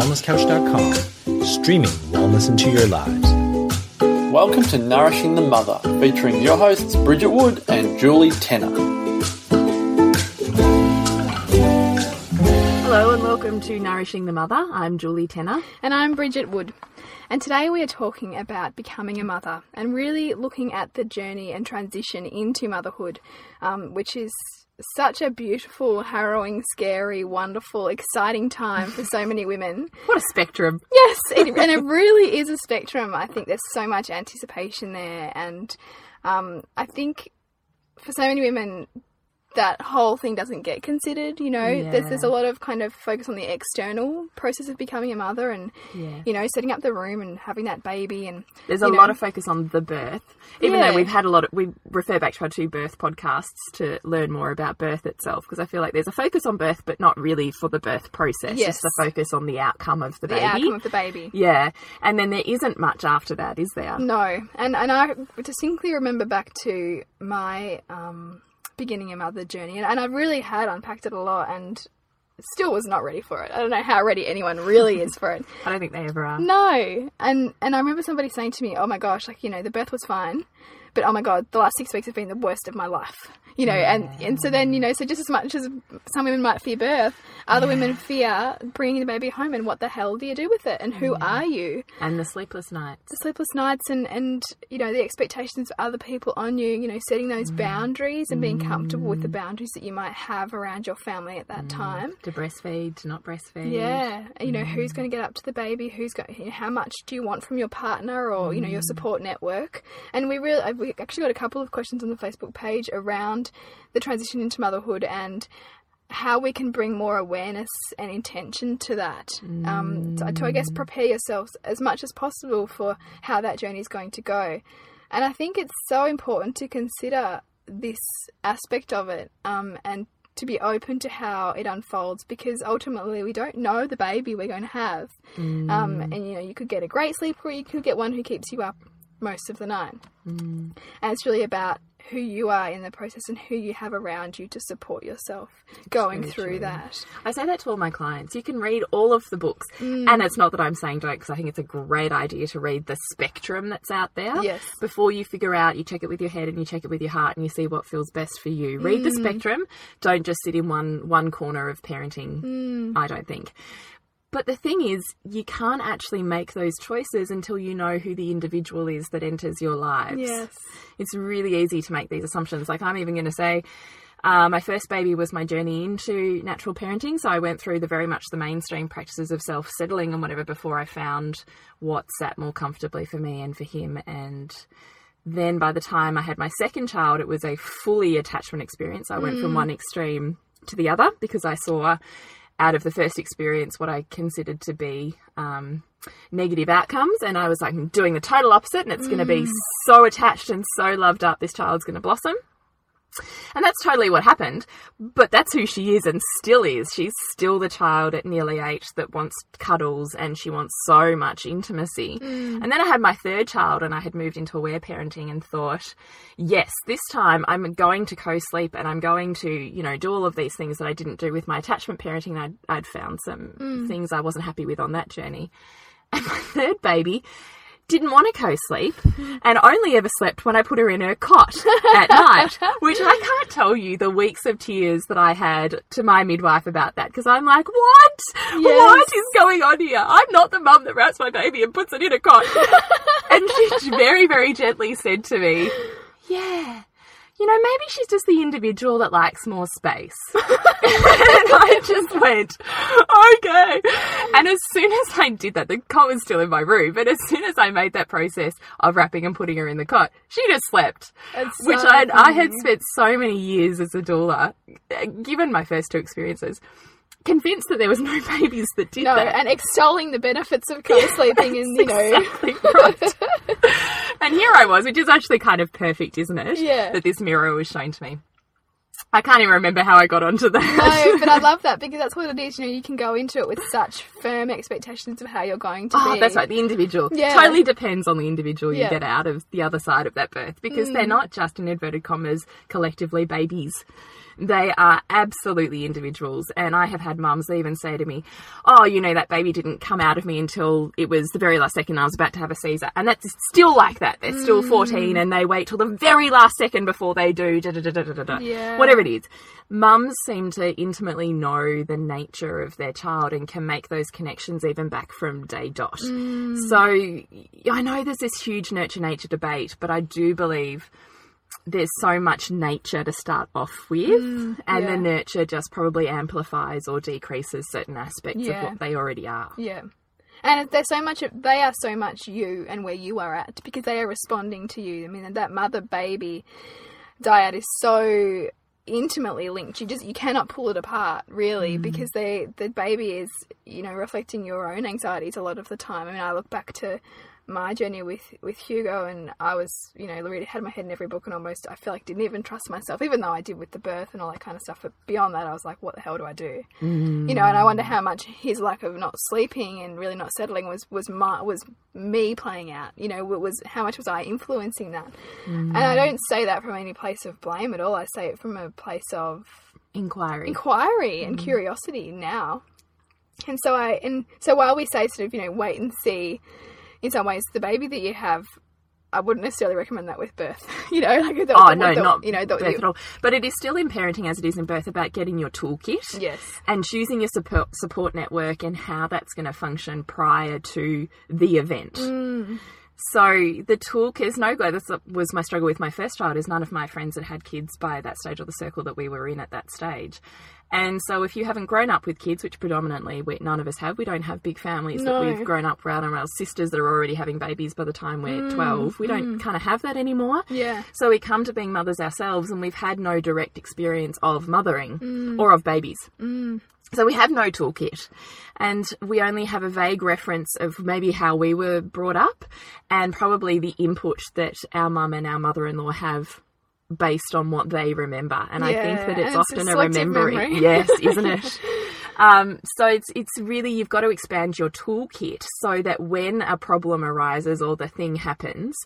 wellnesscouch.com, streaming wellness into your lives. Welcome to Nourishing the Mother, featuring your hosts Bridget Wood and Julie Tenner. Hello and welcome to Nourishing the Mother. I'm Julie Tenner. And I'm Bridget Wood. And today we are talking about becoming a mother and really looking at the journey and transition into motherhood, um, which is such a beautiful, harrowing, scary, wonderful, exciting time for so many women. What a spectrum. Yes, it, and it really is a spectrum. I think there's so much anticipation there, and um, I think for so many women, that whole thing doesn't get considered. You know, Yeah. there's there's a lot of kind of focus on the external process of becoming a mother, and Yeah. you know, setting up the room and having that baby, and There's a know, lot of focus on the birth, even Yeah. though we've had a lot of, we refer back to our two birth podcasts to learn more about birth itself, because I feel like there's a focus on birth, but not really for the birth process. Yes. Just the focus on the outcome of the, the baby. outcome of the baby. yeah. And then there isn't much after that, is there? No, and and I distinctly remember back to my um, beginning a mother journey, and, and I really had unpacked it a lot, and still was not ready for it. I don't know how ready anyone really is for it. I don't think they ever are. No, and and I remember somebody saying to me, "Oh my gosh, like you know, the birth was fine, but oh my god, the last six weeks have been the worst of my life." You know, and and so then you know, so just as much as some women might fear birth, other women fear bringing the baby home, and what the hell do you do with it, and who are you? And the sleepless nights. the sleepless nights and and you know the expectations of other people on you you know setting those mm. boundaries and being comfortable with the mm. boundaries that you might have around your family at that mm. time. To breastfeed, to not breastfeed. yeah you know who's going to get up to the baby? Who's going you know, how much do you want from your partner or you know your support network? And we really we actually got a couple of questions on the facebook page around the transition into motherhood and how we can bring more awareness and intention to that. Um, to, to, I guess, prepare yourselves as much as possible for how that journey is going to go. And I think it's so important to consider this aspect of it um, and to be open to how it unfolds because ultimately we don't know the baby we're going to have. Um, and, you know, you could get a great sleeper or you could get one who keeps you up most of the night. Mm. And it's really about who you are in the process and who you have around you to support yourself going very through true. that. I say that to all my clients. You can read all of the books. Mm. And it's not that I'm saying don't, because I think it's a great idea to read the spectrum that's out there. Yes. Before you figure out, you check it with your head and you check it with your heart and you see what feels best for you. Read the mm. spectrum. Don't just sit in one, one corner of parenting, I don't think. But the thing is, you can't actually make those choices until you know who the individual is that enters your lives. Yes. It's really easy to make these assumptions. Like, I'm even going to say, uh, my first baby was my journey into natural parenting. So I went through the very much the mainstream practices of self settling and whatever before I found what sat more comfortably for me and for him. And then by the time I had my second child, it was a fully attachment experience. I went from one extreme to the other because I saw out of the first experience what I considered to be um, negative outcomes. And I was like, I'm doing the total opposite, and it's going to be so attached and so loved up. This child's going to blossom. And that's totally what happened. But that's who she is and still is. She's still the child at nearly eight that wants cuddles and she wants so much intimacy. Mm. And then I had my third child and I had moved into aware parenting and thought, yes, this time I'm going to co sleep and I'm going to, you know, do all of these things that I didn't do with my attachment parenting. I'd, I'd found some mm. things I wasn't happy with on that journey. And my third baby didn't want to co sleep and only ever slept when I put her in her cot at night, which I can't tell you the weeks of tears that I had to my midwife about that because I'm like, what? What is going on here? I'm not the mum that wraps my baby and puts it in a cot. and she very, very gently said to me, yeah. You know, maybe she's just the individual that likes more space. and I just went, okay. And as soon as I did that, the cot was still in my room, but as soon as I made that process of wrapping and putting her in the cot, she just slept. It's Which so I, I had spent so many years as a doula, given my first two experiences, convinced that there was no babies that did No, that. and extolling the benefits of co-sleeping and, you know, Exactly right. and here I was, which is actually kind of perfect, isn't it? Yeah. That this mirror was shown to me. I can't even remember how I got onto that. no, but I love that because that's what it is. You know, you can go into it with such firm expectations of how you're going to Oh, be. that's right. The individual Yeah. totally depends on the individual you Yeah. Mm. get out of the other side of that birth because they're not just in inverted commas collectively babies. They are absolutely individuals. And I have had mums even say to me, Oh, you know, that baby didn't come out of me until it was the very last second I was about to have a Caesar. And that's still like that. They're still 14 mm. and they wait till the very last second before they do da da da da da da. Yeah. Whatever it is. Mums seem to intimately know the nature of their child and can make those connections even back from day dot. Mm. So I know there's this huge nurture nature debate, but I do believe there's so much nature to start off with, mm, and yeah. the nurture just probably amplifies or decreases certain aspects Yeah. of what they already are. Yeah. And they're so much, they are so much you and where you are at because they are responding to you. I mean, that mother baby dyad is so intimately linked. You just, you cannot pull it apart really mm. because they, the baby is, you know, reflecting your own anxieties a lot of the time. I mean, I look back to my journey with, with Hugo and I was, you know, really had my head in every book and almost, I feel like didn't even trust myself, even though I did with the birth and all that kind of stuff. But beyond that, I was like, what the hell do I do? Mm. you know, and I wonder how much his lack of not sleeping and really not settling was was my was me playing out. You know, was how much was I influencing that? Mm. And I don't say that from any place of blame at all. I say it from a place of Inquiry. inquiry and mm. curiosity now. And so I and so while we say sort of you know wait and see, in some ways the baby that you have. I wouldn't necessarily recommend that with birth, you know. Like the, Oh the- no, the- not you know. The, birth at all. But it is still in parenting as it is in birth about getting your toolkit. Yes. and choosing your support support network and how that's going to function prior to the event. Mm. So the toolkit is no go. This was my struggle with my first child. Is none of my friends had had kids by that stage or the circle that we were in at that stage. And so, if you haven't grown up with kids, which predominantly we, none of us have, we don't have big families No. that we've grown up around, and our sisters that are already having babies by the time we're mm, 12. We don't mm. kind of have that anymore. Yeah. So we come to being mothers ourselves, and we've had no direct experience of mothering mm. or of babies. So we have no toolkit, and we only have a vague reference of maybe how we were brought up, and probably the input that our mum and our mother-in-law have based on what they remember. And I think that it's it's often a remembering. memory. Yes, isn't it? Um, so it's it's really you've got to expand your toolkit so that when a problem arises or the thing happens,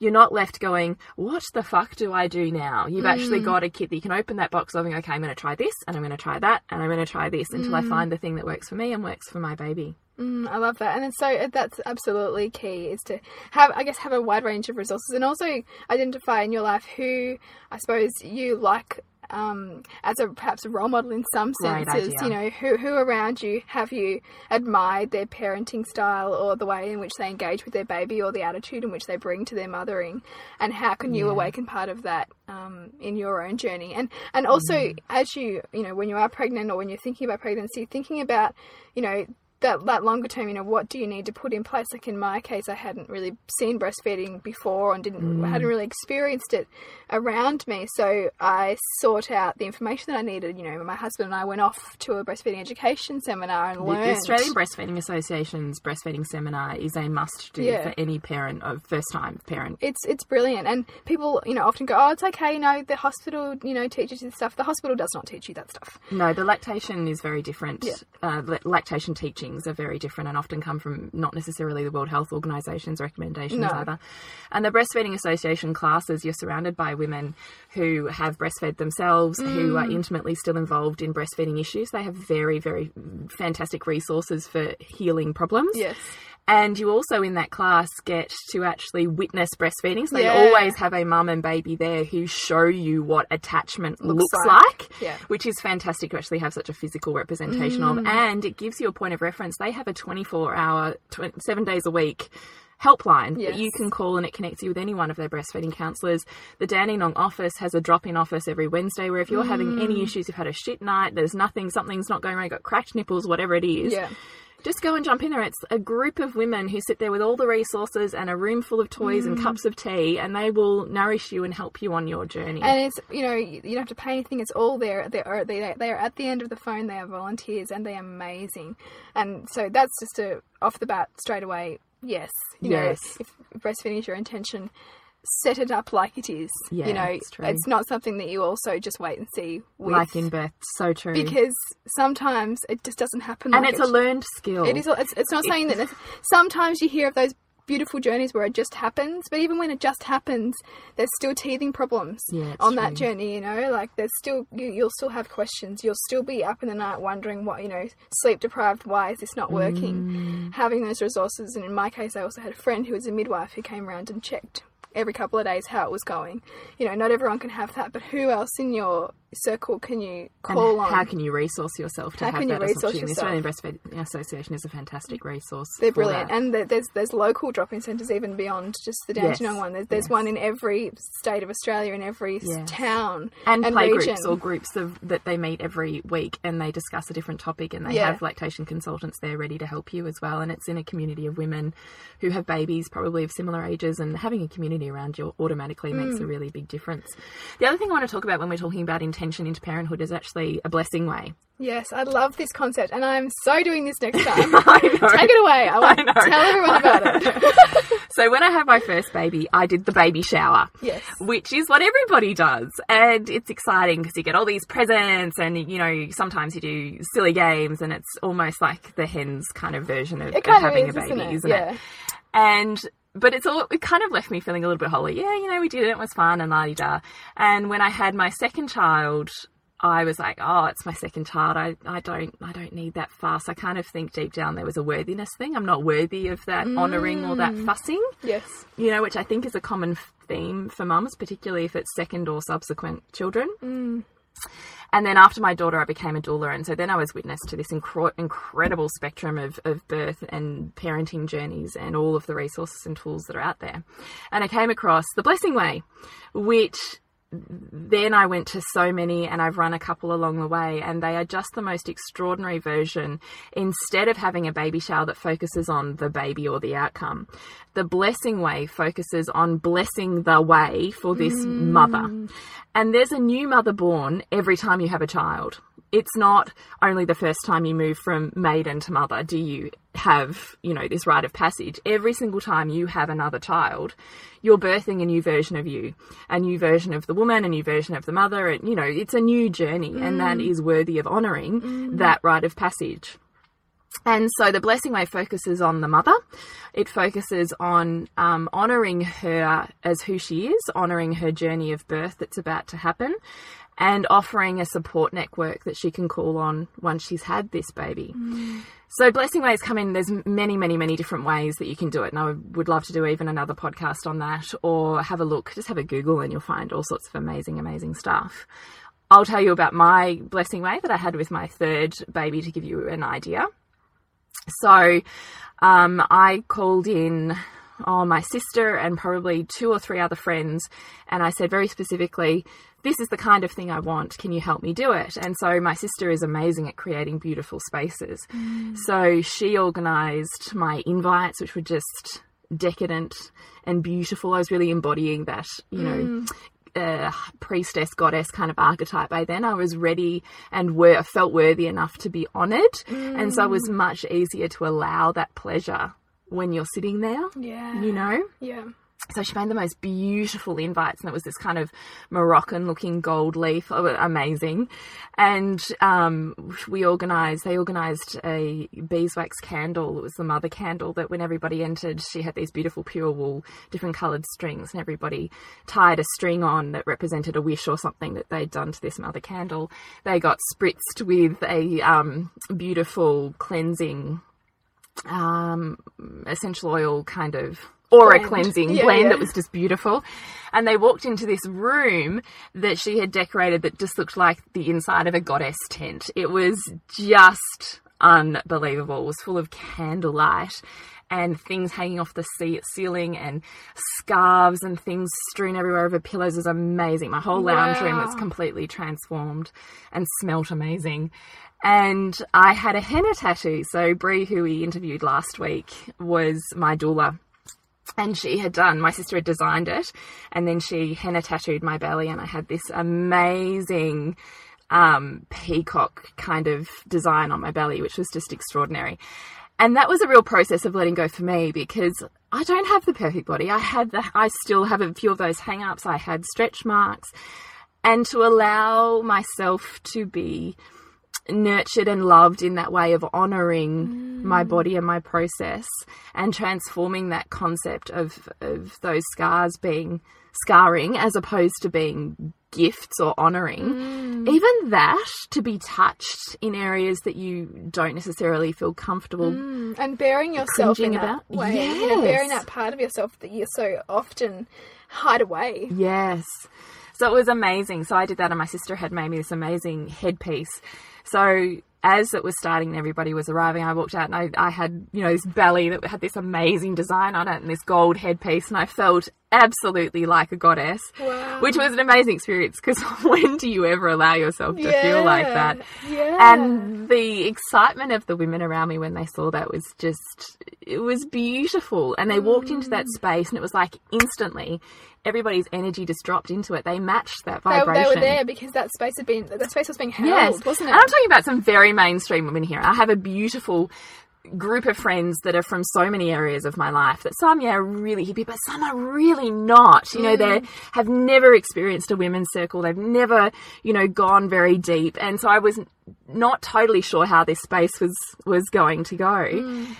you're not left going, "What the fuck do I do now?" You've Mm. actually got a kit that you can open that box of and go, "Okay, I'm going to try this, and I'm going to try that, and I'm going to try this until Mm. I find the thing that works for me and works for my baby." Mm, I love that, and then so uh, that's absolutely key is to have, I guess, have a wide range of resources, and also identify in your life who I suppose you like um, as a perhaps a role model in some senses. You know, who who around you have you admired their parenting style or the way in which they engage with their baby or the attitude in which they bring to their mothering, and how can you awaken part of that um, in your own journey, and and also Mm. as you you know when you are pregnant or when you're thinking about pregnancy, thinking about you know that that longer term, you know, what do you need to put in place? Like in my case, I hadn't really seen breastfeeding before and didn't hadn't really experienced it around me. So I sought out the information that I needed. You know, my husband and I went off to a breastfeeding education seminar and The, learned. the Australian Breastfeeding Association's breastfeeding seminar is a must do Yeah. for any parent of first time parent. it's it's brilliant, and people you know often go, oh, it's okay. You know, the hospital you know teaches you this stuff. The hospital does not teach you that stuff. No, the lactation is very different. Yeah. Uh, la- lactation are very different and often come from not necessarily the World Health Organization's recommendations No. either. And the Breastfeeding Association classes, you're surrounded by women who have breastfed themselves, who Mm. are intimately still involved in breastfeeding issues. They have very, very fantastic resources for healing problems. Yes. And you also in that class get to actually witness breastfeeding. So Yeah. you always have a mum and baby there who show you what attachment Looks looks, like. like, Yeah. which is fantastic to actually have such a physical representation of. Mm. And it gives you a point of reference. They have a 24 hour, tw- seven days a week helpline Yes. that you can call and it connects you with any one of their breastfeeding counsellors. The Dandenong office has a drop in office every Wednesday where if you're having any mm. issues, you've had a shit night, there's nothing, something's not going right, you've got cracked nipples, whatever it is Yeah. Just go and jump in there. It's a group of women who sit there with all the resources and a room full of toys Mm. and cups of tea, and they will nourish you and help you on your journey. And it's you know you don't have to pay anything. It's all there. They are they they are at the end of the phone. They are volunteers and they are amazing. And so that's just a off the bat straight away. Yes, you Yes. know if breastfeeding is your intention, set it up like it is. Yeah, you know it's true. it's not something that you also just wait and see with. like in birth, so true. because sometimes it just doesn't happen. and like it's a learned skill. It is. It's, it's not saying that. Sometimes you hear of those beautiful journeys where it just happens, but even when it just happens, there's still teething problems Yeah, on that journey. You know, like there's still you, you'll still have questions. You'll still be up in the night wondering what you know, sleep deprived. Why is this not working? Mm. Having those resources, and in my case, I also had a friend who was a midwife who came around and checked every couple of days how it was going. You know, not everyone can have that, but who else in your circle can you And call on? how can you resource yourself to How have can you resource opportunity? The Australian Breastfeeding Association is a fantastic resource. They're brilliant, that. and there's there's local drop-in centres even beyond just the Dandenong Yes, one. There's, there's yes. one in every state of Australia, in every Yes. town and, play region. groups or groups of that they meet every week and they discuss a different topic and they Yeah. have lactation consultants there ready to help you as well and it's in a community of women who have babies probably of similar ages and having a community around you automatically makes Mm. a really big difference the other thing i want to talk about when we're talking about intention into parenthood is actually a blessing way Yes, I love this concept, and I'm so doing this next time. Take it away. I want to tell everyone about it. so when i had my first baby i did the baby shower yes. which is what everybody does. And it's exciting because you get all these presents, and you know, sometimes you do silly games, and it's almost like the hen's kind of version of, It of kind of having is, a baby, isn't it? isn't yeah. it? And but it's all it kind of left me feeling a little bit holy. Yeah, you know, we did it, it was fun and la di da. And when I had my second child, I was like, oh, it's my second child. I, I don't I don't need that fuss. I kind of think deep down there was a worthiness thing. I'm not worthy of that honouring or Mm. that fussing Yes. you know, which I think is a common theme for mums, particularly if it's second or subsequent children. Mm. And then after my daughter, I became a doula, and so then I was witness to this incredible spectrum of, of birth and parenting journeys and all of the resources and tools that are out there. And I came across the Blessing Way, which then I went to so many and I've run a couple along the way, and they are just the most extraordinary version. Instead of having a baby shower that focuses on the baby or the outcome, the blessing way focuses on blessing the way for this mother. Mm. And there's a new mother born every time you have a child. It's not only the first time you move from maiden to mother do you have, you know, this rite of passage. Every single time you have another child, you're birthing a new version of you, a new version of the woman, a new version of the mother. And, you know, it's a new journey, and that mm. is worthy of honouring mm-hmm. that rite of passage. And so the blessing way focuses on the mother. It focuses on um, honouring her as who she is, honouring her journey of birth that's about to happen, and offering a support network that she can call on once she's had this baby. So blessing ways come in. There's many, many, many different ways that you can do it, and I would love to do even another podcast on that, or have a look. Just have a Google, and you'll find all sorts of amazing, amazing stuff. I'll tell you about my blessing way that I had with my third baby to give you an idea. So um, I called in oh, my sister and probably two or three other friends, and I said very specifically, This is the kind of thing I want. Can you help me do it? And so my sister is amazing at creating beautiful spaces. So she organised my invites, which were just decadent and beautiful. I was really embodying that, you know, uh, priestess goddess kind of archetype by then i was ready and wor- felt worthy enough to be honored and so it was much easier to allow that pleasure when you're sitting there Yeah. you know Yeah. So she made the most beautiful invites, and it was this kind of Moroccan looking gold leaf, Oh, amazing. And um, we organised, they organised a beeswax candle. It was the mother candle that when everybody entered, she had these beautiful pure wool, different coloured strings, and everybody tied a string on that represented a wish or something that they'd done to this mother candle. They got spritzed with a um, beautiful cleansing um, essential oil kind of aura Blend. cleansing Yeah, blend yeah. that was just beautiful. And they walked into this room that she had decorated that just looked like the inside of a goddess tent. It was just unbelievable. It was full of candlelight and things hanging off the ce- ceiling and scarves and things strewn everywhere over pillows. is amazing. My whole lounge room was completely transformed and smelt amazing. And I had a henna tattoo. So Brie, who we interviewed last week, was my doula. And she had done, my sister had designed it, and then she henna tattooed my belly, and I had this amazing um, peacock kind of design on my belly, which was just extraordinary. And that was a real process of letting go for me because I don't have the perfect body. I had the, I still have a few of those hang ups. I had stretch marks. And to allow myself to be nurtured and loved in that way of honoring my mm. body and my process and transforming that concept of of those scars being scarring as opposed to being gifts or honoring mm. even that to be touched in areas that you don't necessarily feel comfortable mm. and baring yourself in Cringing that about? way, you know, baring that part of yourself that you so often hide away. Yes. So it was amazing. So I did that, and my sister had made me this amazing headpiece. So as it was starting and everybody was arriving, I walked out and I, I had, you know, this belly that had this amazing design on it and this gold headpiece, and I felt absolutely like a goddess, Wow. which was an amazing experience because when do you ever allow yourself to feel like that? Yeah. And the excitement of the women around me when they saw that was just, it was beautiful. And they walked into that mm. space and it was like instantly everybody's energy just dropped into it. They matched that they, vibration. they were there because that space had been that space was being held, Yes. wasn't it? And I'm talking about some very mainstream women here. I have a beautiful group of friends that are from so many areas of my life that some yeah are really hippie but some are really not you know they mm. have never experienced a women's circle they've never you know gone very deep and so i was not totally sure how this space was was going to go mm.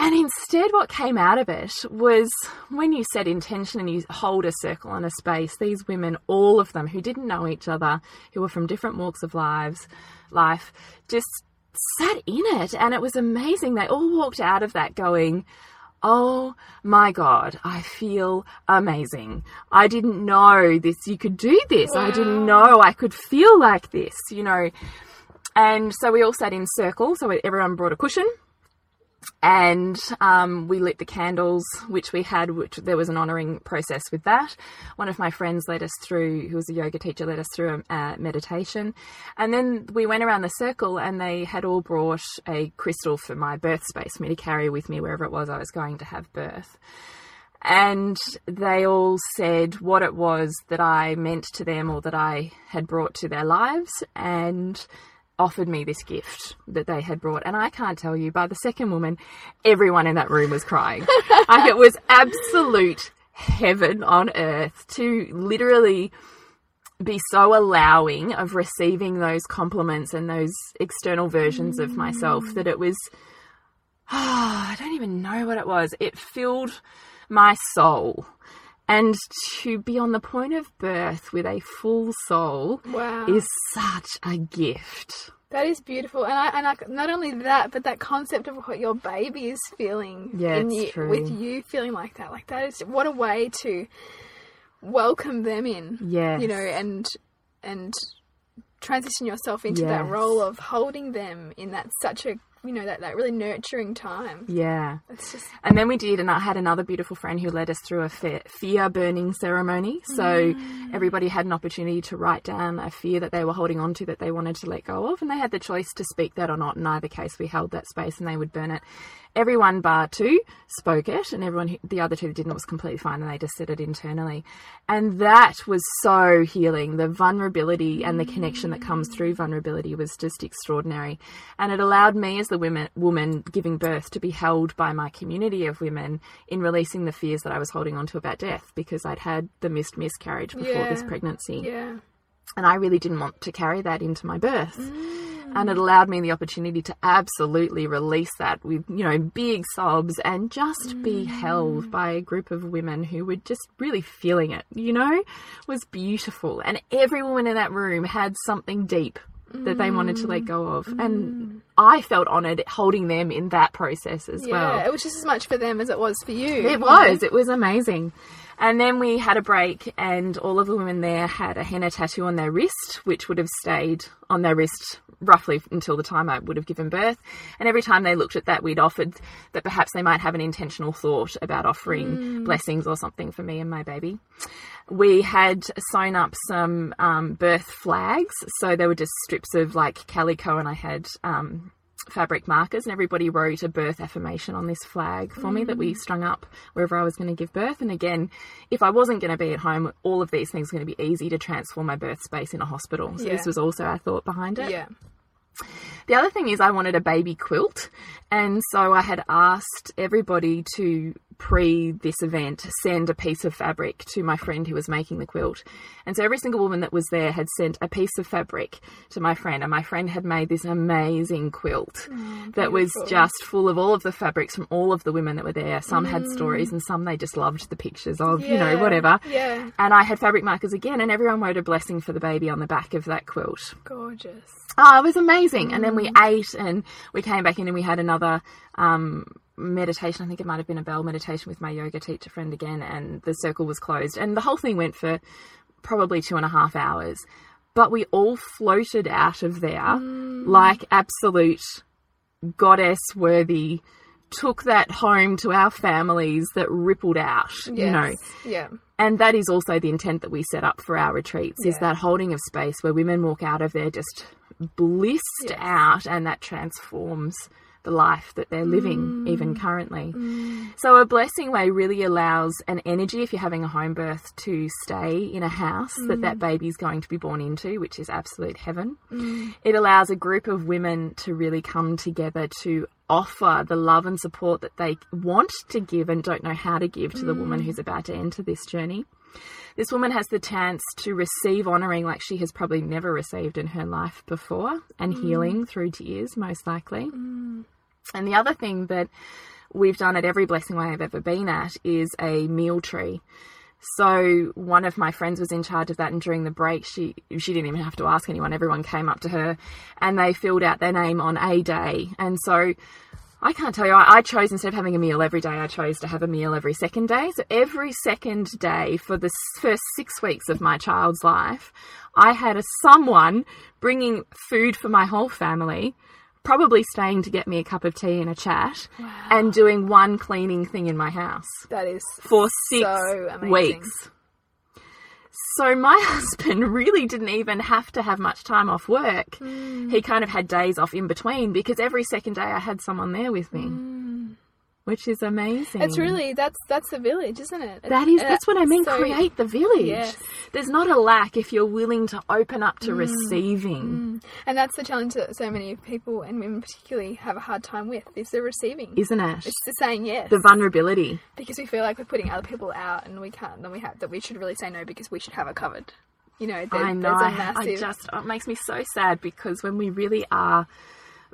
And instead, what came out of it was when you set intention and you hold a circle and a space, these women, all of them who didn't know each other, who were from different walks of lives, life, just sat in it. And it was amazing. They all walked out of that going, Oh my God, I feel amazing. I didn't know this, you could do this. I didn't know I could feel like this, you know. And so we all sat in circle. So everyone brought a cushion and um, we lit the candles which we had which there was an honoring process with that. One of my friends led us through who was a yoga teacher led us through a uh, meditation. And then we went around the circle and they had all brought a crystal for my birth space for me to carry with me wherever it was i was going to have birth. And they all said what it was that I meant to them or that I had brought to their lives. And offered me this gift that they had brought. And I can't tell you, by the second woman, everyone in that room was crying. like it was absolute heaven on earth to literally be so allowing of receiving those compliments and those external versions of myself that it was I don't even know what it was. It filled my soul. And to be on the point of birth with a full soul Wow. is such a gift. That is beautiful, and I and I, not only that, but that concept of what your baby is feeling Yeah, in you, true. with you feeling like that, like that is what a way to welcome them in. Yeah, you know, and and transition yourself into that role of holding them in that such a you know that that really nurturing time. Yeah. It's just And then we did, and I had another beautiful friend who led us through a fe- fear burning ceremony. So mm. everybody had an opportunity to write down a fear that they were holding on to that they wanted to let go of, and they had the choice to speak that or not. In either case, we held that space and they would burn it. Everyone bar two spoke it, and everyone, the other two didn't, was completely fine, and they just said it internally. And that was so healing. The vulnerability and the connection that comes through vulnerability was just extraordinary. And it allowed me, as the women, woman giving birth, to be held by my community of women in releasing the fears that I was holding on to about death because I'd had the missed miscarriage before this pregnancy yeah, and I really didn't want to carry that into my birth. Mm. And it allowed me the opportunity to absolutely release that with, you know, big sobs and just be held mm. by a group of women who were just really feeling it, you know? It was beautiful. And every woman in that room had something deep that they wanted to let mm. go of. And mm. I felt honored holding them in that process as yeah. well. Yeah, it was just as much for them as it was for you. It was. It was amazing. And then we had a break, and all of the women there had a henna tattoo on their wrist, which would have stayed on their wrist roughly until the time I would have given birth. And every time they looked at that, we'd offered that perhaps they might have an intentional thought about offering blessings or something for me and my baby. We had sewn up some um, birth flags, so they were just strips of like calico, and I had um, fabric markers and everybody wrote a birth affirmation on this flag for me that we mm. strung up wherever I was going to give birth. And again, if I wasn't going to be at home, all of these things were going to be easy to transform my birth space in a hospital. So Yeah. this was also our thought behind it. Yeah. The other thing is I wanted a baby quilt. And so I had asked everybody to pre this event send a piece of fabric to my friend who was making the quilt. And so every single woman that was there had sent a piece of fabric to my friend, and my friend had made this amazing quilt oh, that was just full of all of the fabrics from all of the women that were there. Some had mm. stories, and some they just loved the pictures of, you know, whatever. yeah. And I had fabric markers again, and everyone wrote a blessing for the baby on the back of that quilt. Gorgeous. Oh, it was amazing. And then we mm. ate and we came back in and we had another um, meditation. I think it might have been a bell meditation with my yoga teacher friend again. And the circle was closed. And the whole thing went for probably two and a half hours. But we all floated out of there mm. like absolute goddess worthy. Took that home to our families that rippled out, you know Yeah. and that is also the intent that we set up for our retreats is that holding of space where women walk out of there just blissed Yes. out and that transforms the life that they're living Mm. even currently so a blessing way really allows an energy if you're having a home birth to stay in a house that Mm. that baby's going to be born into which is absolute heaven it allows a group of women to really come together to offer the love and support that they want to give and don't know how to give to the woman who's about to enter this journey. This woman has the chance to receive honouring like she has probably never received in her life before and mm. healing through tears, most likely. Mm. And the other thing that we've done at every blessing way I've ever been at is a meal tree. So one of my friends was in charge of that, and during the break, she she didn't even have to ask anyone. Everyone came up to her, and they filled out their name on a day. And so I can't tell you. I, I chose instead of having a meal every day, I chose to have a meal every second day. So every second day for the first six weeks of my child's life, I had a someone bringing food for my whole family. Probably staying to get me a cup of tea and a chat, and doing one cleaning thing in my house That is for six So amazing. weeks. So my husband really didn't even have to have much time off work. Hmm. He kind of had days off in between because every second day I had someone there with me, which is amazing. It's really that's that's the village, isn't it? that is that's what I mean. so- create the village. Yes. There's not a lack if you're willing to open up to mm. receiving, mm. And that's the challenge that so many people and women particularly have a hard time with is the receiving. isn't it? it's the saying yes the vulnerability. because we feel like we're putting other people out and we can't. Then we have that we should really say no because we should have it covered. You know, there, I know. there's a I, I massive. just it makes me so sad because when we really are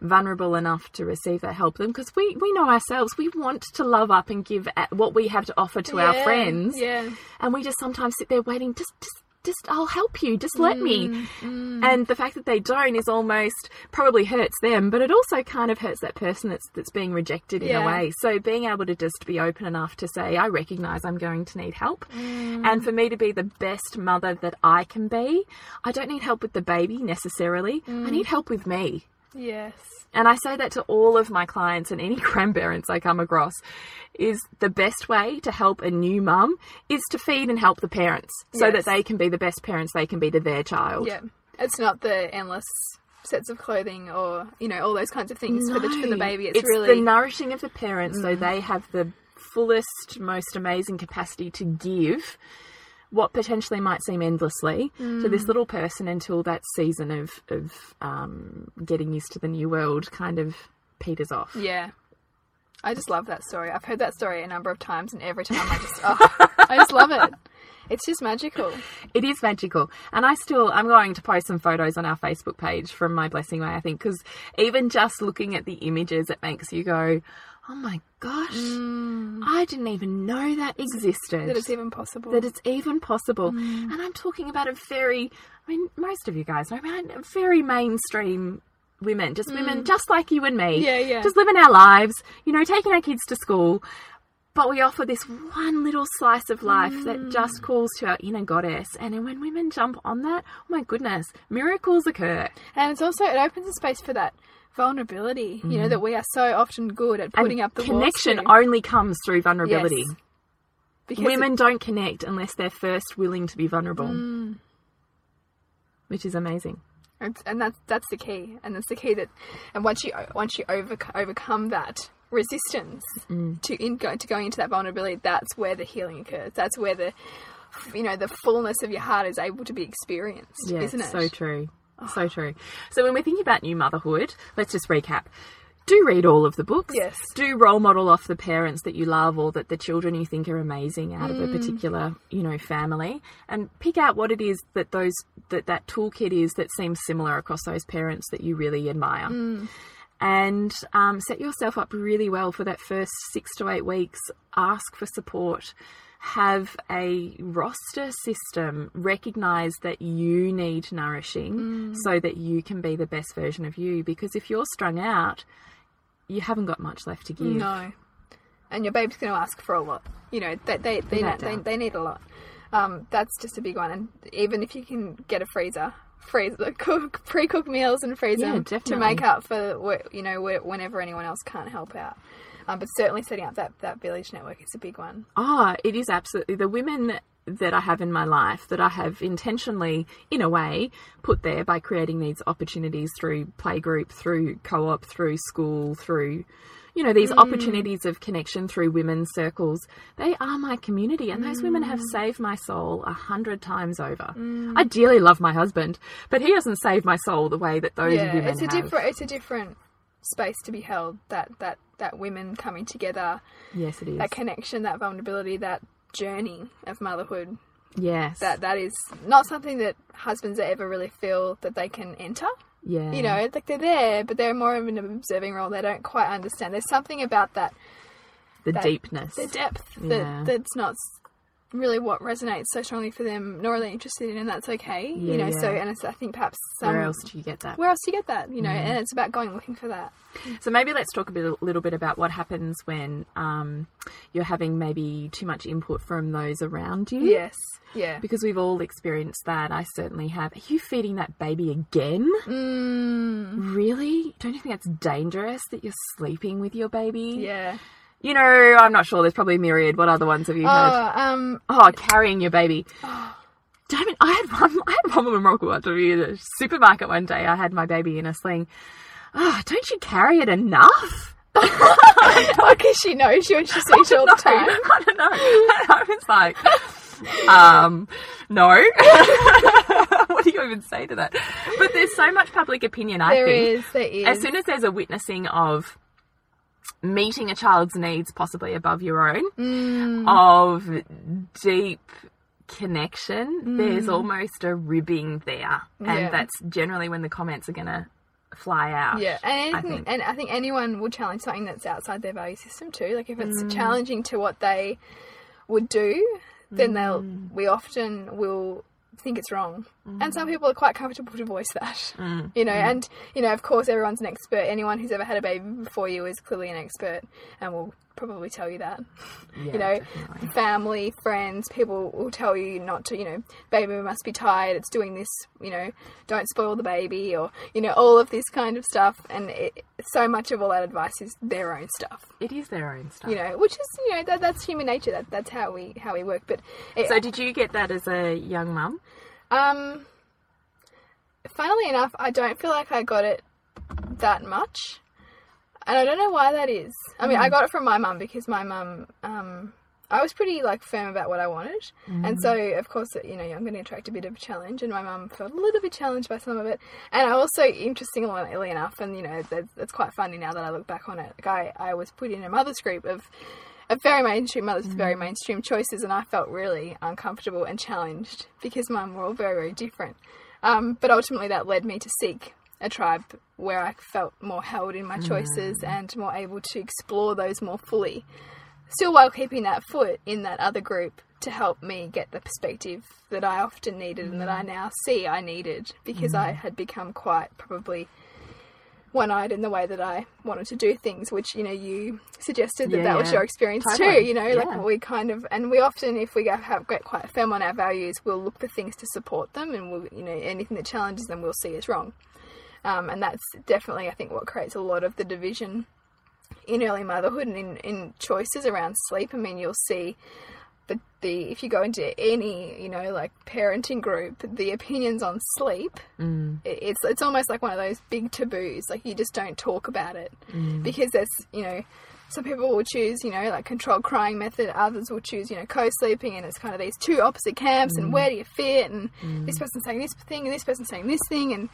vulnerable enough to receive that help, them because we we know ourselves, we want to love up and give at what we have to offer to our friends, Yeah. and we just sometimes sit there waiting, just just. Just, I'll help you. Just let me. Mm, And the fact that they don't is almost probably hurts them, but it also kind of hurts that person that's that's being rejected in a way. So being able to just be open enough to say, I recognise I'm going to need help, Mm. and for me to be the best mother that I can be, I don't need help with the baby necessarily. Mm. I need help with me. Yes. And I say that to all of my clients and any grandparents I come across is the best way to help a new mum is to feed and help the parents so Yes. that they can be the best parents they can be to their child. Yeah. It's not the endless sets of clothing or you know all those kinds of things for the for the baby. It's, it's really Mm. the nourishing of the parents so they have the fullest, most amazing capacity to give what potentially might seem endlessly to Mm. this little person until that season of, of um, getting used to the new world kind of peters off. yeah. I just love that story. I've heard that story a number of times, and every time I just oh, I just love it. It's just magical. It is magical. And I still, I'm going to post some photos on our Facebook page from my blessing way, I think, because even just looking at the images, it makes you go, oh my gosh, I didn't even know that existed. Mm. That it's even possible. that it's even possible. Mm. And I'm talking about a very, I mean, most of you guys know, mean, very mainstream women, just women just like you and me. Mm. Yeah, yeah. Just living our lives, you know, taking our kids to school. But we offer this one little slice of life Mm. that just calls to our inner goddess. And when women jump on that, oh my goodness, miracles occur. and it's also it opens a space for that vulnerability. You know that we are so often good at putting and up the connection only comes through vulnerability. Yes. Because Women don't connect unless they're first willing to be vulnerable, Mm. which is amazing. It's, and that's that's the key, and that's the key that, and once you once you over, overcome that resistance Mm. to in go, to going into that vulnerability, that's where the healing occurs. That's where the you know the fullness of your heart is able to be experienced, Yeah, isn't it? so true. So true. So when we're thinking about new motherhood, let's just recap. do read all of the books. Yes. Do role model off the parents that you love or that the children you think are amazing out of a Mm. particular, you know, family and pick out what it is that those that that toolkit is that seems similar across those parents that you really admire. Mm. And um, set yourself up really well for that first six to eight weeks. Ask for support. Have a roster system. Recognize that you need nourishing Mm. so that you can be the best version of you. Because if you're strung out, you haven't got much left to give. No. And your baby's going to ask for a lot. You know, they, they, they, they, they need a lot. Um, that's just a big one. And even if you can get a freezer, freeze, the cook, pre-cook meals and freeze Yeah, them to make up for, you know, whenever anyone else can't help out. Um, but certainly setting up that, that village network is a big one. Ah, it is absolutely the women that I have in my life that I have intentionally, in a way, put there by creating these opportunities through playgroup, through co-op, through school, through you know these mm. opportunities of connection through women's circles. They are my community, and those women have mm. saved my soul a hundred times over. Mm. I dearly love my husband, but he hasn't saved my soul the way that those yeah, women it's a have. different, it's a different space to be held. That that that women coming together, Yes, it is. that connection, that vulnerability, that journey of motherhood. yes, That that is not something that husbands ever really feel that they can enter. Yeah, You know, like they're there, but they're more of an observing role. They don't quite understand. There's something about that, the that- deepness. the depth that Yeah. that's not really what resonates so strongly for them, nor are they interested in, and that's okay. Yeah, you know, so and it's, I think perhaps some, Where else do you get that? where else do you get that? You know, and it's about going looking for that. So maybe let's talk a bit, a little bit about what happens when um, you're having maybe too much input from those around you. Yes, yeah. Because we've all experienced that. I certainly have. Are you feeding that baby again? Mm, Really? Don't you think that's dangerous that you're sleeping with your baby? yeah. You know, I'm not sure. There's probably a myriad. What other ones have you heard? Oh, um, Oh, carrying your baby. Damn it! I had one. I had one memorable one to be in a supermarket one day. I had my baby in a sling. Oh, don't you carry it enough? because she knows you and she sees you all the time. I don't know. I was like, um, no. what do you even say to that? But there's so much public opinion, I There think. is, there is. As soon as there's a witnessing of meeting a child's needs possibly above your own, Mm. of deep connection, there's almost a ribbing there. And Mm. Yeah. that's generally when the comments are going to fly out. Yeah, and I anything, think. and I think anyone will challenge something that's outside their value system too. Like if it's Mm. challenging to what they would do, then they'll. Mm. We often will think it's wrong, and some people are quite comfortable to voice that. Mm, you know, mm. and you know, of course, everyone's an expert. Anyone who's ever had a baby before you is clearly an expert, and will probably tell you that. Yeah, you know, definitely. family, friends, people will tell you not to, you know, baby must be tired, it's doing this, you know, don't spoil the baby, or, you know, all of this kind of stuff. And it, so much of all that advice is their own stuff, It is their own stuff. you know, which is, you know, that, that's human nature. That, that's how we, how we work. But, it, So, did you get that as a young mum? Um, funnily enough, I don't feel like I got it that much. And I don't know why that is. I mean, I got it from my mum because my mum, um, I was pretty like firm about what I wanted, and so of course, you know, I'm going to attract a bit of a challenge, and my mum felt a little bit challenged by some of it. And I also, interestingly enough, and you know, that's, that's quite funny now that I look back on it. Like I, I was put in a mother's group of of very mainstream mothers with very mm. mainstream choices, and I felt really uncomfortable and challenged because mine were all very, very different. Um, but ultimately, that led me to seek a tribe where I felt more held in my choices mm. and more able to explore those more fully. Still, while keeping that foot in that other group to help me get the perspective that I often needed and that I mm. now see I needed because I had become quite probably one-eyed in the way that I wanted to do things, which you know you suggested that Yeah, that was your experience too. You know, Yeah. like we kind of and we often, if we have get quite firm on our values, we'll look for things to support them, and we'll you know anything that challenges them, we'll see as wrong. Um, and that's definitely, I think, what creates a lot of the division in early motherhood and in, in choices around sleep. I mean, you'll see the, the if you go into any you know like parenting group, the opinions on sleep, Mm. it- it's it's almost like one of those big taboos. Like you just don't talk about it Mm. because there's you know. Some people will choose, you know, like controlled crying method. Others will choose, you know, co-sleeping, and it's kind of these two opposite camps. Mm. And where do you fit? And this person saying this thing, and this person saying this thing, and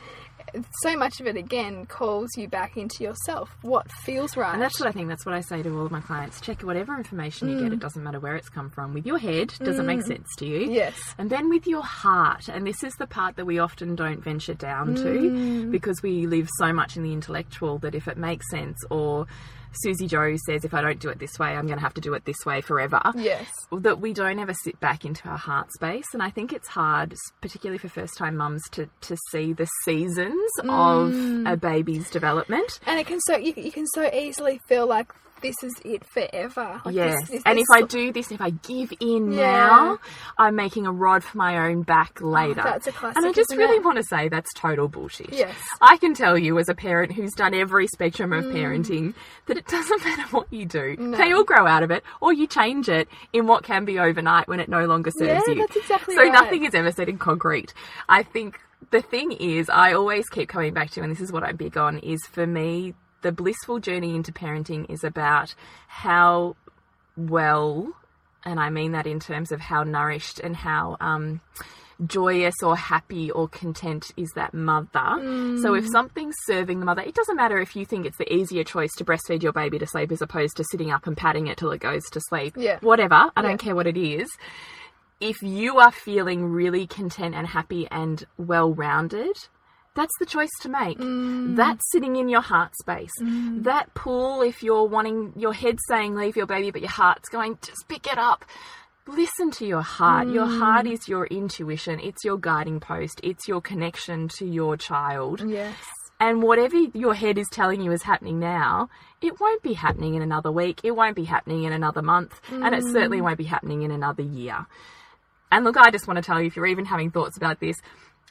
so much of it again calls you back into yourself. What feels right? And that's what I think. That's what I say to all of my clients. Check whatever information you get. It doesn't matter where it's come from. With your head, does it make sense to you? Yes. And then with your heart, and this is the part that we often don't venture down Mm. to because we live so much in the intellectual that if it makes sense or Susie Joe says if I don't do it this way, I'm going to have to do it this way forever. Yes. That we don't ever sit back into our heart space. And I think it's hard, particularly for first time mums, to, to see the seasons Mm. of a baby's development. And it can so you, you can so easily feel like this is it forever. Like Yes. this- this- and if I do this, if I give in Yeah. now, I'm making a rod for my own back later. that's a classic, And I just really it? want to say that's total bullshit. Yes. I can tell you as a parent who's done every spectrum Mm. of parenting that it doesn't matter what you do. They all grow out of it or you change it in what can be overnight when it no longer serves you. Yeah, you. that's exactly so right. nothing is ever set in concrete. I think the thing is, I always keep coming back to, and this is what I'm big on, is for me, the blissful journey into parenting is about how well, and I mean that in terms of how nourished and how um, joyous or happy or content is that mother. So if something's serving the mother, it doesn't matter if you think it's the easier choice to breastfeed your baby to sleep as opposed to sitting up and patting it till it goes to sleep. Yeah. Whatever. I Yeah. don't care what it is. If you are feeling really content and happy and well rounded, that's the choice to make. Mm. That's sitting in your heart space. Mm. That pull, if you're wanting your head saying leave your baby, but your heart's going, just pick it up. Listen to your heart. Your mm. heart is your intuition, it's your guiding post, it's your connection to your child. Yes. And whatever your head is telling you is happening now, it won't be happening in another week, it won't be happening in another month, and it certainly won't be happening in another year. And look, I just want to tell you if you're even having thoughts about this,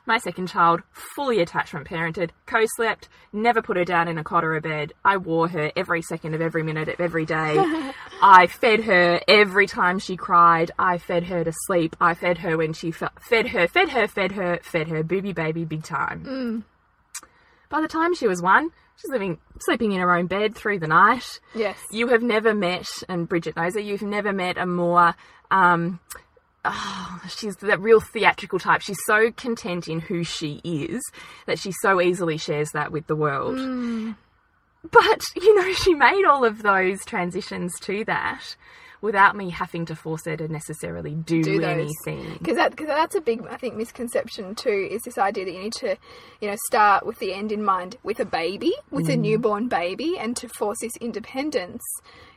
my second child, fully attachment parented, co slept, never put her down in a cot or a bed. I wore her every second of every minute of every day. I fed her every time she cried. I fed her to sleep. I fed her when she fe- fed her, fed her, fed her, fed her, booby baby, big time. By the time she was one, she's living, sleeping in her own bed through the night. Yes. You have never met, and Bridget knows it, you've never met a more, um, oh, she's that real theatrical type. She's so content in who she is that she so easily shares that with the world. Hmm. But, you know, she made all of those transitions to that without me having to force her to necessarily do, Do anything. Because that, cause that's a big, I think, misconception too. Is this idea that you need to, you know, start with the end in mind with a baby, with a newborn baby, and to force this independence,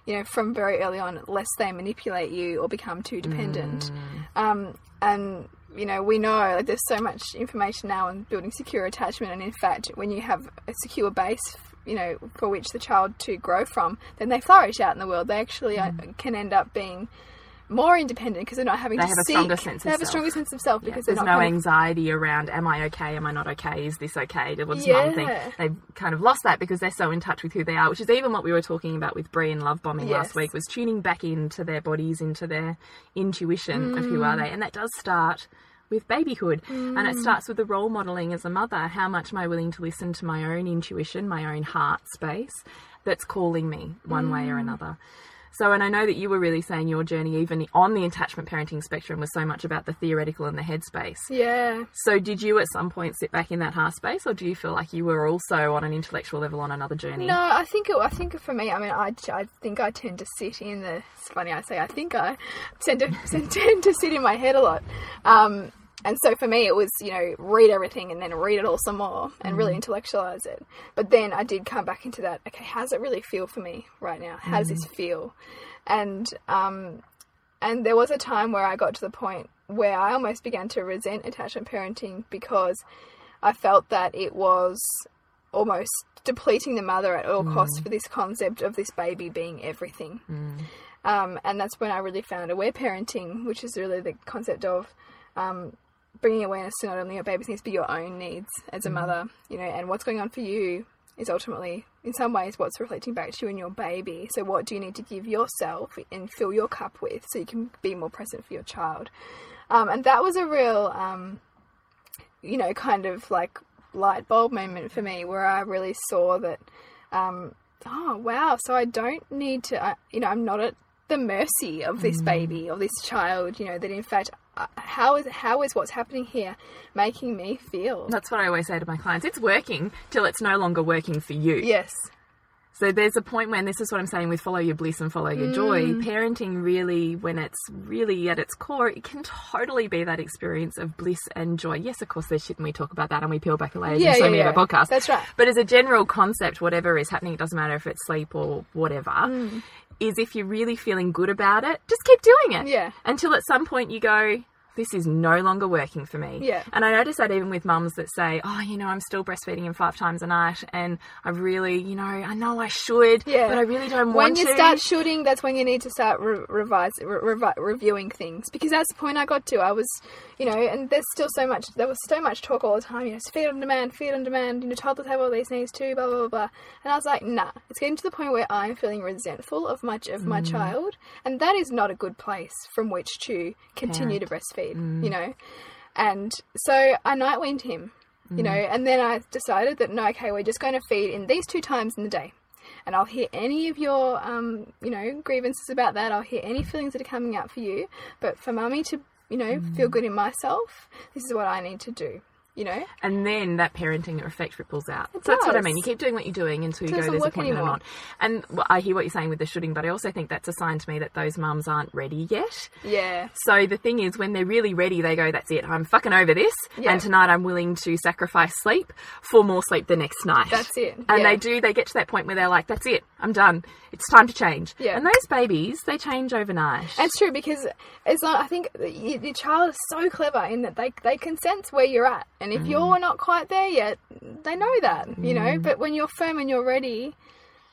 you know, from very early on, lest they manipulate you or become too dependent. Um, and you know, we know like there's so much information now on building secure attachment, and in fact, when you have a secure base. You know, for which the child to grow from, then they flourish out in the world. They actually uh, can end up being more independent because they're not having They to have a seek. stronger sense of they have a stronger sense of self because There's no kind of- anxiety around, am I okay? Am I not okay? Is this okay? What's mum think? They've kind of lost that because they're so in touch with who they are, which is even what we were talking about with Brie and love bombing Yes. last week, was tuning back into their bodies, into their intuition of who are they. And that does start with babyhood. And it starts with the role modeling as a mother. How much am I willing to listen to my own intuition, my own heart space that's calling me one way or another? So, and I know that you were really saying your journey, even on the attachment parenting spectrum, was so much about the theoretical and the headspace. Yeah. So, did you at some point sit back in that heart space, or do you feel like you were also on an intellectual level on another journey? No, I think it, I think for me, I mean, I, I think I tend to sit in the. It's funny I say I think I tend to tend to sit in my head a lot. Um, and so for me, it was you know read everything and then read it all some more and really intellectualize it. But then I did come back into that. Okay, how does it really feel for me right now? How does this feel? And um, and there was a time where I got to the point where I almost began to resent attachment parenting because I felt that it was almost depleting the mother at all costs for this concept of this baby being everything. Um, and that's when I really found aware parenting, which is really the concept of um, bringing awareness to not only your baby's needs but your own needs as a mother, you know, and what's going on for you is ultimately, in some ways, what's reflecting back to you and your baby. So, what do you need to give yourself and fill your cup with so you can be more present for your child? Um, and that was a real, um, you know, kind of like light bulb moment for me where I really saw that, um, oh, wow, so I don't need to, uh, you know, I'm not at the mercy of this baby or this child, you know, that in fact how is how is what's happening here making me feel? That's what I always say to my clients. It's working till it's no longer working for you. Yes. So there's a point when this is what I'm saying with follow your bliss and follow your joy. Mm. Parenting really, when it's really at its core, it can totally be that experience of bliss and joy. Yes, of course, there's shit and we talk about that and we peel back the layers Yeah, in so yeah, many of our podcasts. That's right. But as a general concept, whatever is happening, it doesn't matter if it's sleep or whatever, mm. is if you're really feeling good about it, just keep doing it. Yeah. Until at some point you go, this is no longer working for me. Yeah. And I notice that even with mums that say, oh, you know, I'm still breastfeeding him five times a night and I really, you know, I know I should, Yeah. but I really don't When want to. When you start shooting, that's when you need to start re- revise, re- revi- reviewing things because that's the point I got to. I was, you know, and there's still so much. There was so much talk all the time. You know, feed on demand, feed on demand. You know, toddlers have all these needs too. Blah blah blah. blah. And I was like, nah. It's getting to the point where I'm feeling resentful of much of my mm. child, and that is not a good place from which to continue to breastfeed. You mm. know, and so I night weaned him. You mm. know, and then I decided that no, okay, we're just going to feed in these two times in the day and I'll hear any of your, um, you know, grievances about that. I'll hear any feelings that are coming out for you. But for mummy to, you know, feel mm. good in myself, this is what I need to do. You know, and then that parenting effect ripples out. so that's what I does. mean. You keep doing what you're doing until you go, there's a point anymore. not. And well, I hear what you're saying with the shooting, but I also think that's a sign to me that those mums aren't ready yet. yeah, So the thing is, when they're really ready, they go, "That's it. I'm fucking over this, Yeah. and tonight I'm willing to sacrifice sleep for more sleep the next night." That's it, And yeah. they do. They get to that point where they're like, "That's it. I'm done. It's time to change." Yeah. And those babies, they change overnight. That's true because as long, I think your child is so clever in that they they can sense where you're at, and if mm. you're not quite there yet, they know that. You know, mm. but when you're firm and you're ready,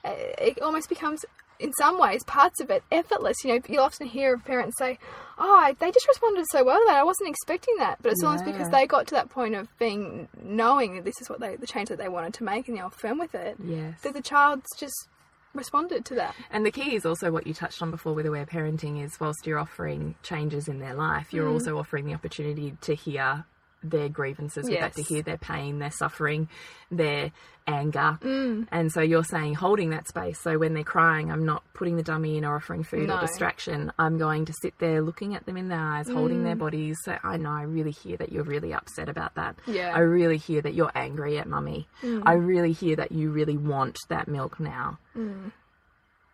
uh, it almost becomes. In some ways, parts of it effortless. You know, you'll often hear of parents say, "Oh, they just responded so well to that. I wasn't expecting that." But it's almost because they got to that point of being knowing that this is what they the change that they wanted to make, and they're firm with it. yes. That the child's just responded to that. And the key is also what you touched on before with aware parenting is whilst you're offering changes in their life, you're mm. also offering the opportunity to hear their grievances with that, to hear their pain, their suffering, their anger. Mm. And so you're saying holding that space. So when they're crying, I'm not putting the dummy in or offering food No. or distraction. I'm going to sit there looking at them in their eyes, holding their mm. bodies. So I know I really hear that you're really upset about that. Yeah. I really hear that you're angry at mummy. Mm. I really hear that you really want that milk now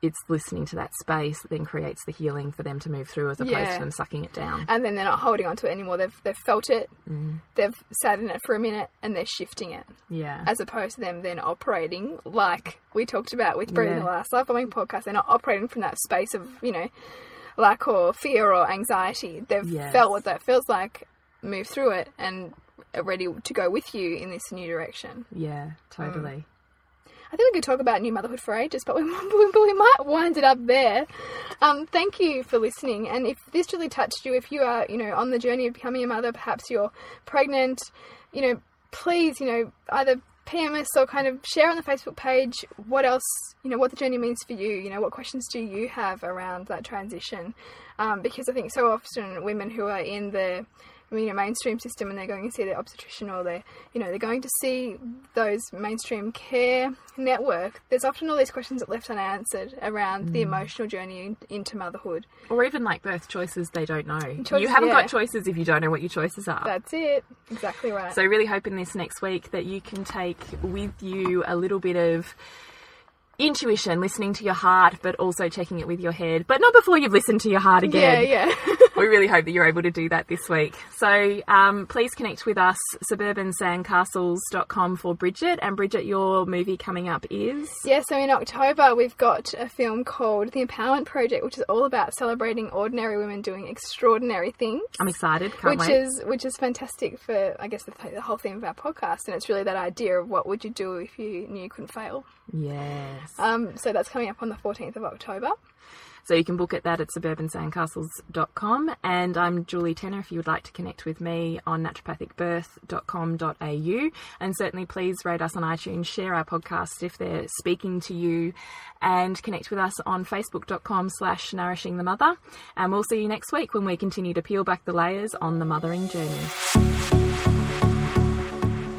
it's listening to that space that then creates the healing for them to move through as opposed Yeah. to them sucking it down. and then they're not holding on to it anymore. They've they've felt it, mm. they've sat in it for a minute, and they're shifting it, Yeah. as opposed to them then operating like we talked about with Brett in the Yeah. last love bombing podcast. They're not operating from that space of you know lack or fear or anxiety. They've Yes. felt what that feels like, move through it, and are ready to go with you in this new direction. yeah, totally. I think we could talk about new motherhood for ages, but we, we might wind it up there. Um, thank you for listening. And if this really touched you, if you are, you know, on the journey of becoming a mother, perhaps you're pregnant, you know, please, you know, either PM us or kind of share on the Facebook page what else, you know, what the journey means for you. You know, what questions do you have around that transition? Um, because I think so often women who are in the you know, mainstream system and they're going to see their obstetrician or they're, you know, they're going to see those mainstream care network, there's often all these questions that are left unanswered around the hmm. emotional journey in, into motherhood. Or even like birth choices they don't know. Choices, you haven't yeah. got choices if you don't know what your choices are. That's it. Exactly right. so really hoping this next week that you can take with you a little bit of intuition, listening to your heart, but also checking it with your head, but not before you've listened to your heart again. yeah, yeah. we really hope that you're able to do that this week. So um, please connect with us, suburbansandcastles.com for Bridget. And Bridget, your movie coming up is? Yeah, so in October we've got a film called The Empowerment Project, which is all about celebrating ordinary women doing extraordinary things. I'm excited. Can't which wait. is which is fantastic for I guess the, the whole theme of our podcast, and it's really that idea of what would you do if you knew you couldn't fail. Yes. Um, so that's coming up on the 14th of October. So you can book at that at suburbansandcastles.com. And I'm Julie Tenner if you would like to connect with me on naturopathicbirth.com.au. And certainly please rate us on iTunes, share our podcast if they're speaking to you, and connect with us on facebook.com slash nourishing the mother. And we'll see you next week when we continue to peel back the layers on the mothering journey.